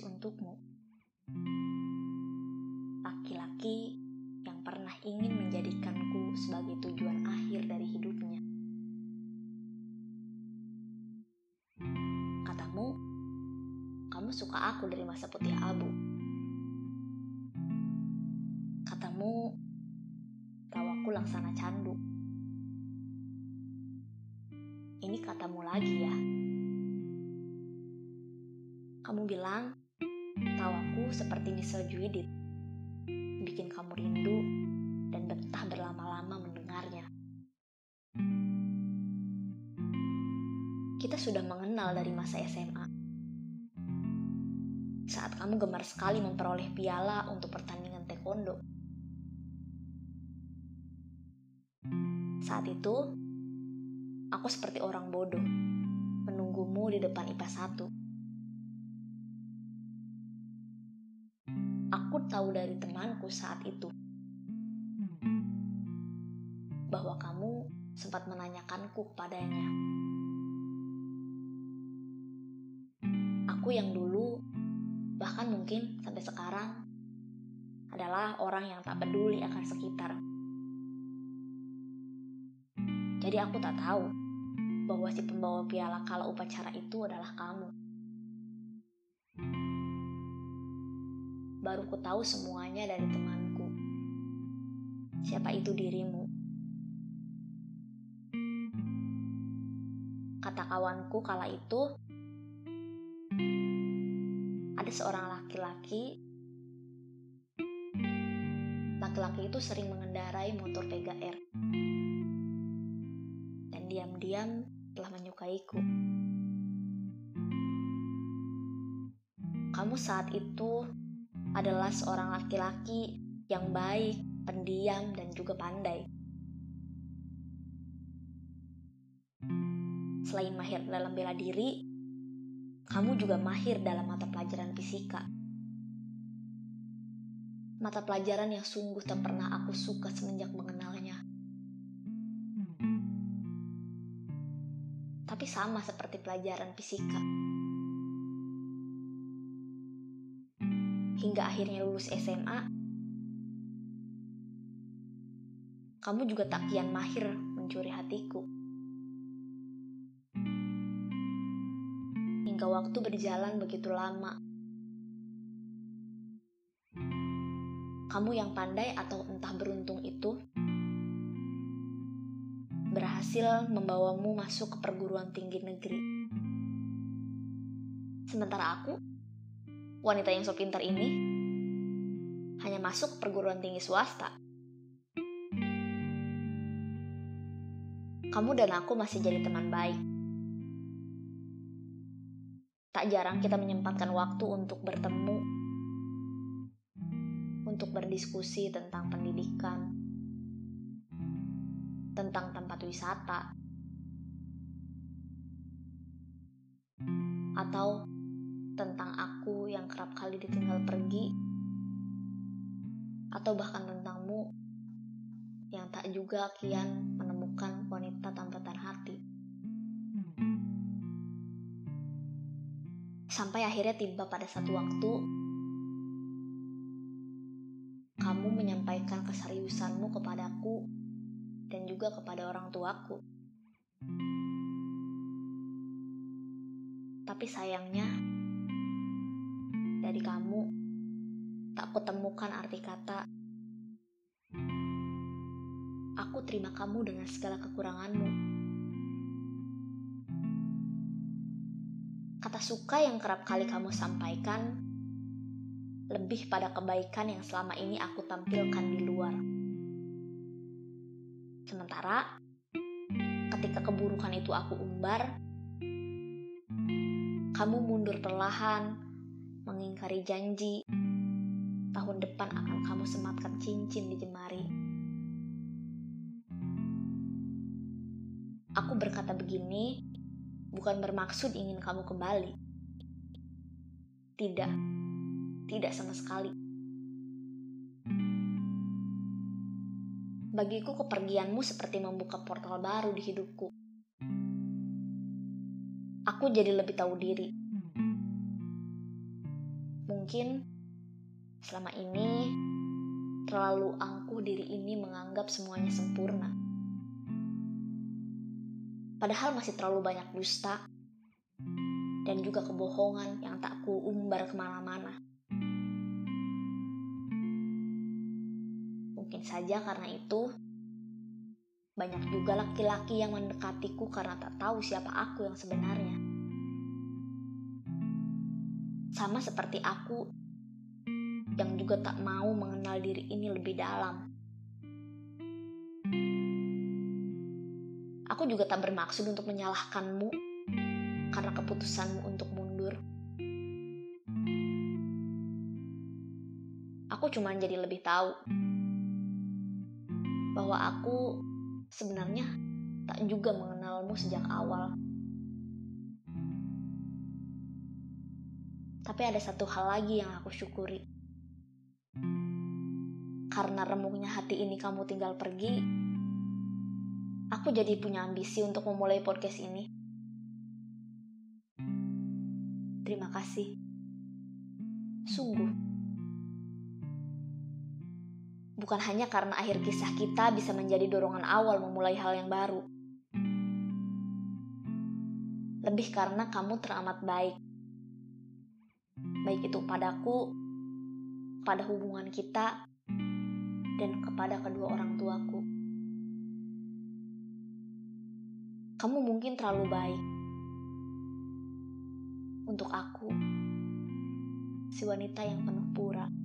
untukmu. Laki-laki yang pernah ingin menjadikanku sebagai tujuan akhir dari hidupnya. Katamu, kamu suka aku dari masa putih abu. Katamu, tahu aku laksana candu. Ini katamu lagi ya. Kamu bilang, tahu aku seperti Nisel Juidit, bikin kamu rindu dan betah berlama-lama mendengarnya. Kita sudah mengenal dari masa SMA. Saat kamu gemar sekali memperoleh piala untuk pertandingan taekwondo. Saat itu, aku seperti orang bodoh, menunggumu di depan IPA 1 tahu dari temanku saat itu bahwa kamu sempat menanyakanku kepadanya. Aku yang dulu, bahkan mungkin sampai sekarang, adalah orang yang tak peduli akan sekitar. Jadi aku tak tahu bahwa si pembawa piala kala upacara itu adalah kamu. Baru ku tahu semuanya dari temanku. Siapa itu dirimu? Kata kawanku kala itu, ada seorang laki-laki. Laki-laki itu sering mengendarai motor Vega R. Dan diam-diam telah menyukaiku. Kamu saat itu adalah seorang laki-laki yang baik, pendiam, dan juga pandai. Selain mahir dalam bela diri, kamu juga mahir dalam mata pelajaran fisika. Mata pelajaran yang sungguh tak pernah aku suka semenjak mengenalnya. Tapi sama seperti pelajaran fisika hingga akhirnya lulus SMA, kamu juga tak kian mahir mencuri hatiku. Hingga waktu berjalan begitu lama, kamu yang pandai atau entah beruntung itu berhasil membawamu masuk ke perguruan tinggi negeri. Sementara aku wanita yang so pintar ini hanya masuk perguruan tinggi swasta. Kamu dan aku masih jadi teman baik. Tak jarang kita menyempatkan waktu untuk bertemu, untuk berdiskusi tentang pendidikan, tentang tempat wisata, atau tentang aku yang kerap kali ditinggal pergi, atau bahkan tentangmu yang tak juga kian menemukan wanita tampatan hati. Sampai akhirnya tiba pada satu waktu, kamu menyampaikan keseriusanmu kepadaku dan juga kepada orang tuaku. Tapi sayangnya, dari kamu tak kutemukan arti kata aku terima kamu dengan segala kekuranganmu. Kata suka yang kerap kali kamu sampaikan lebih pada kebaikan yang selama ini aku tampilkan di luar. Sementara ketika keburukan itu aku umbar, kamu mundur perlahan mengingkari janji tahun depan akan kamu sematkan cincin di jemari. Aku berkata begini bukan bermaksud ingin kamu kembali. Tidak, tidak sama sekali. Bagiku kepergianmu seperti membuka portal baru di hidupku. Aku jadi lebih tahu diri Mungkin selama ini terlalu angkuh diri ini menganggap semuanya sempurna. Padahal masih terlalu banyak dusta dan juga kebohongan yang tak kuumbar ke mana-mana. Mungkin saja karena itu, banyak juga laki-laki yang mendekatiku karena tak tahu siapa aku yang sebenarnya. Sama seperti aku yang juga tak mau mengenal diri ini lebih dalam. Aku juga tak bermaksud untuk menyalahkanmu karena keputusanmu untuk mundur. Aku cuma jadi lebih tahu bahwa aku sebenarnya tak juga mengenalmu sejak awal. Tapi ada satu hal lagi yang aku syukuri. Karena remuknya hati ini kamu tinggal pergi, aku jadi punya ambisi untuk memulai podcast ini. Terima kasih. Sungguh. Bukan hanya karena akhir kisah kita bisa menjadi dorongan awal memulai hal yang baru. Lebih karena kamu teramat baik. Baik itu padaku, pada hubungan kita, dan kepada kedua orang tuaku. Kamu mungkin terlalu baik untuk aku, si wanita yang penuh pura.